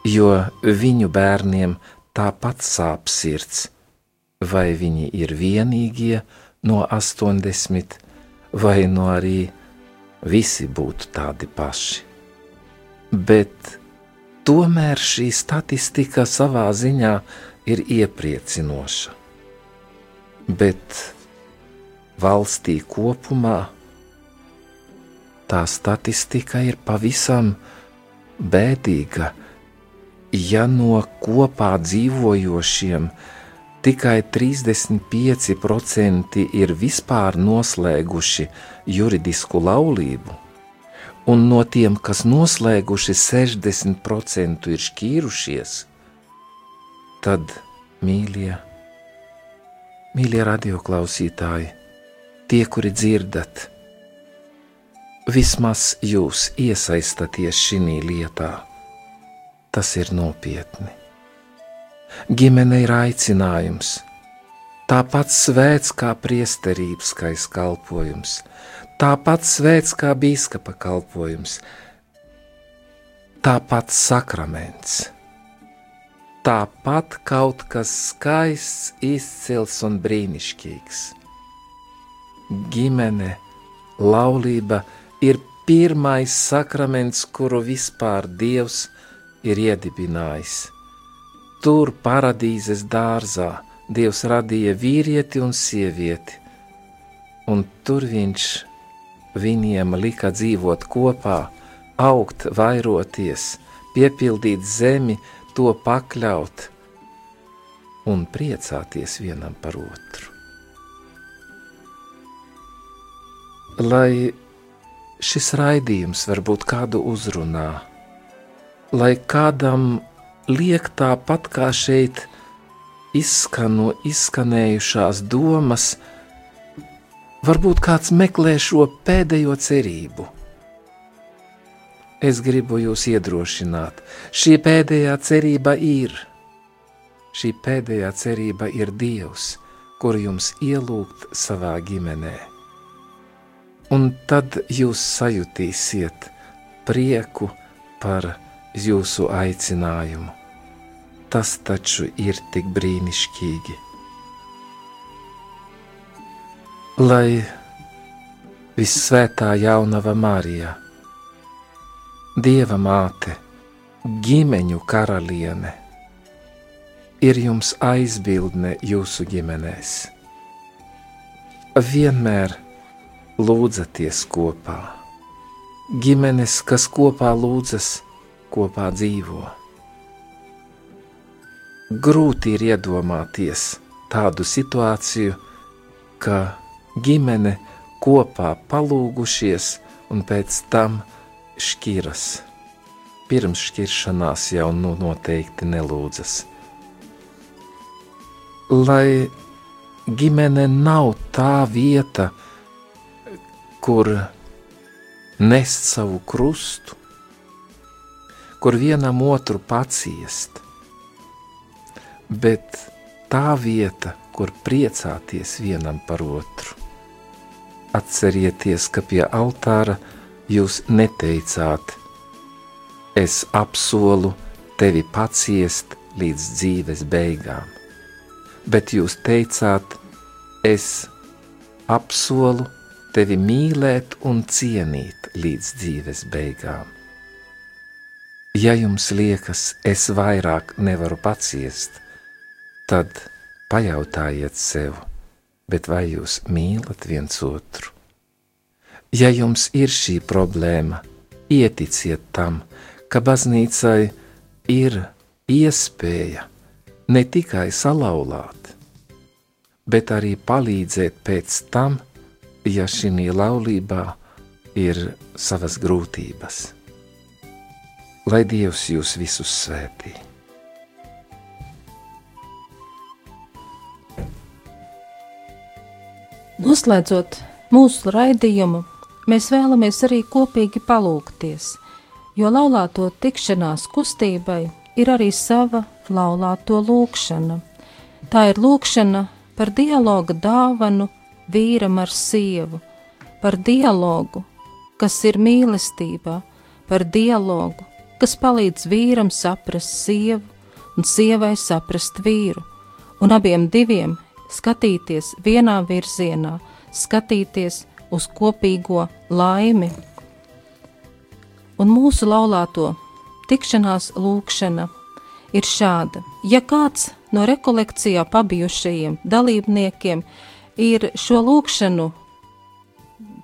jo viņu bērniem tāpat sāp sirds, vai viņi ir vienīgie no 80 vai no arī visi būtu tādi paši. Bet tomēr šī statistika savā ziņā ir iepriecinoša. Bet valstī kopumā tā statistika ir pavisam bēdīga, ja no kopā dzīvojošiem tikai 35% ir vispār noslēguši juridisku laulību, un no tiem, kas noslēguši 60% ir šķīrušies, tad, mīļie, mīļie radioklausītāji, tie, kuri dzirdat, vismaz jūs iesaistaties šī lietā. Tas ir nopietni. Ģimene ir aicinājums, tāpat svēts kā priesterības kalpojums, tāpat svēts kā biskupa kalpojums, tāpat sakraments, tāpat kaut kas skaists, izcils un brīnišķīgs. Ģimene, laulība ir pirmais sakraments, kuru vispār Dievs ir iedibinājis. Tur paradīzes dārzā Dievs radīja vīrieti un sievieti, un tur viņš viņiem lika dzīvot kopā, augt, vairoties, piepildīt zemi, to pakļaut un priecāties vienam par otru. Lai šis raidījums varbūt kādu uzrunā, lai kādam liek tāpat kā šeit izskano, izskanējušās domas, varbūt kāds meklē šo pēdējo cerību. Es gribu jūs iedrošināt, šī pēdējā cerība ir. Šī pēdējā cerība ir Dievs, kur jums ielūgt savā ģimenē. Un tad jūs sajutīsiet prieku par jūsu aicinājumu. Tas taču ir tik brīnišķīgi. Lai visvētā jaunava Marija, Dieva māte, ģimeņu karaliene, ir jums aizbildne jūsu ģimenēs. Vienmēr lūdzaties kopā. Ģimenes, kas kopā lūdzas, kopā dzīvo. Grūti ir iedomāties tādu situāciju, ka ģimene kopā palūgušies un pēc tam šķiras. Pirms šķiršanās jau nu noteikti nelūdzas. Lai ģimene nav tā vieta, kur nest savu krustu, kur vienam otru paciest, bet tā vieta, kur priecāties vienam par otru. Atcerieties, ka pie altāra jūs neteicāt, es apsolu tevi paciest līdz dzīves beigām, bet jūs teicāt, es apsolu tevi mīlēt un cienīt līdz dzīves beigām. Ja jums liekas, es vairāk nevaru paciest, tad pajautājiet sev, bet vai jūs mīlat viens otru? Ja jums ir šī problēma, ieticiet tam, ka baznīcai ir iespēja ne tikai salauzāt, bet arī palīdzēt pēc tam, ja šī laulībā ir savas grūtības lai Dievs jūs visus svētī. Noslēdzot mūsu raidījumu, mēs vēlamies arī kopīgi palūkties, jo laulāto tikšanās kustībai ir arī sava laulāto lūkšana. Tā ir lūkšana par dialoga dāvanu vīram ar sievu, par dialogu, kas ir mīlestībā, par dialogu, kas palīdz vīram saprast sievu un sievai saprast vīru, un abiem diviem skatīties vienā virzienā, skatīties uz kopīgo laimi. Un mūsu laulāto tikšanās lūkšana ir šāda. Ja kāds no rekolekcijā pabijušajiem dalībniekiem ir šo lūkšanu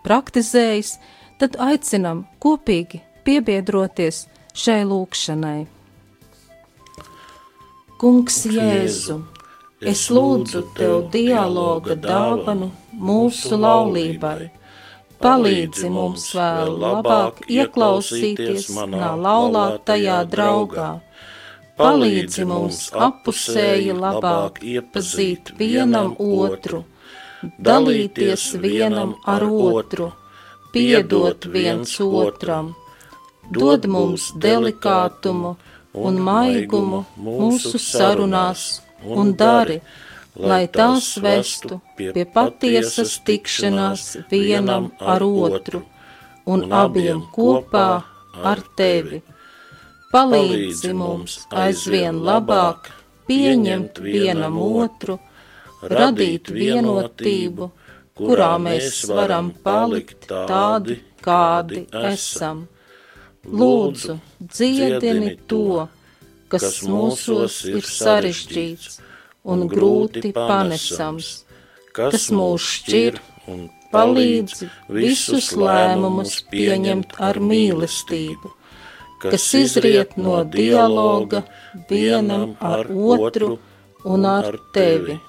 praktizējis, tad aicinam kopīgi piebiedroties šai lūkšanai. Kungs Jēzu, es lūdzu tev dialoga dāvanu mūsu laulībai. Palīdzi mums vēl labāk ieklausīties manā laulātajā draugā. Palīdzi mums apusēji labāk iepazīt vienam otru, dalīties vienam ar otru, piedot viens otram, dod mums delikātumu un maigumu mūsu sarunās un dari, lai tās vestu pie patiesas tikšanās vienam ar otru un abiem kopā ar tevi. Palīdzi mums aizvien labāk pieņemt vienam otru, radīt vienotību, kurā mēs varam palikt tādi, kādi esam. Lūdzu, dziedini to, kas mūsos ir sarežģīts un grūti panesams, kas mūs šķir un palīdz visus lēmumus pieņemt ar mīlestību, kas izriet no dialoga vienam ar otru un ar tevi.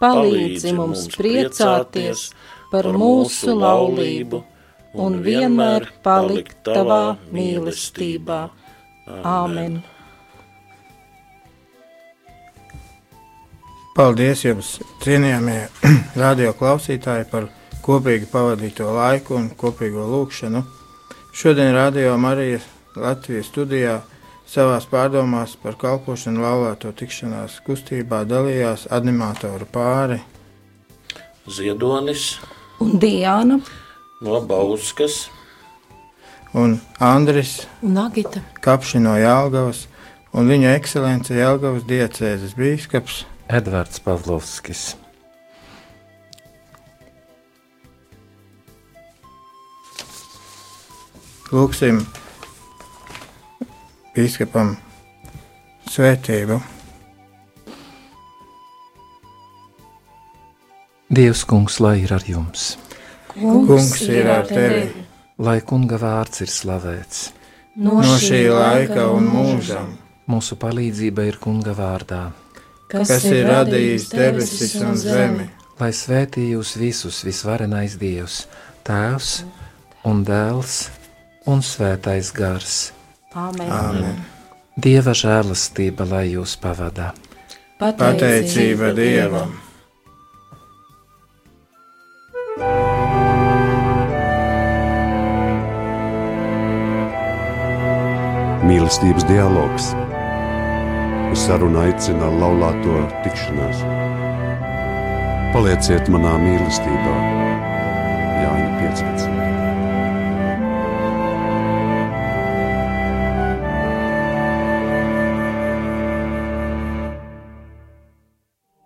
Palīdzi mums priecāties par mūsu laulību un vienmēr palikt tavā mīlestībā. Āmen! Paldies jums, cienījamie [CLEARS THROAT] radio klausītāji, par kopīgi pavadīto laiku un kopīgo lūgšanu. Šodien Radio Marijas Latvijas studijā savās pārdomās par kalpošanu laulāto tikšanās kustībā dalījās animatoru pāri. Ziedonis. Un Diana, no Bauskas, un Andris. Un Agita, Kapši no Jālgavas un viņa ekscelence Jālgavas diecēzes bīskaps Edvards Pavlovskis. Lūksim bīskapam svētību. Dievs, kungs, lai ir ar jums, Kungs ir ar tevi lai kunga vārds ir slavēts. no šī laika un mūžam, Mūsu palīdzība ir kunga vārdā, kas ir radījis debesis un zemi. lai svētī jūs visus visvarenais Dievs, Tēvs un Dēls un Svētais Gars. Āmen. Āmen. Dieva žēlastība, lai jūs pavadā. Pateicība Dievam! Mīlestības dialogs. Uz sarunu aicina laulāto tikšanās. Palieciet manā mīlestībā, Jāņa 15.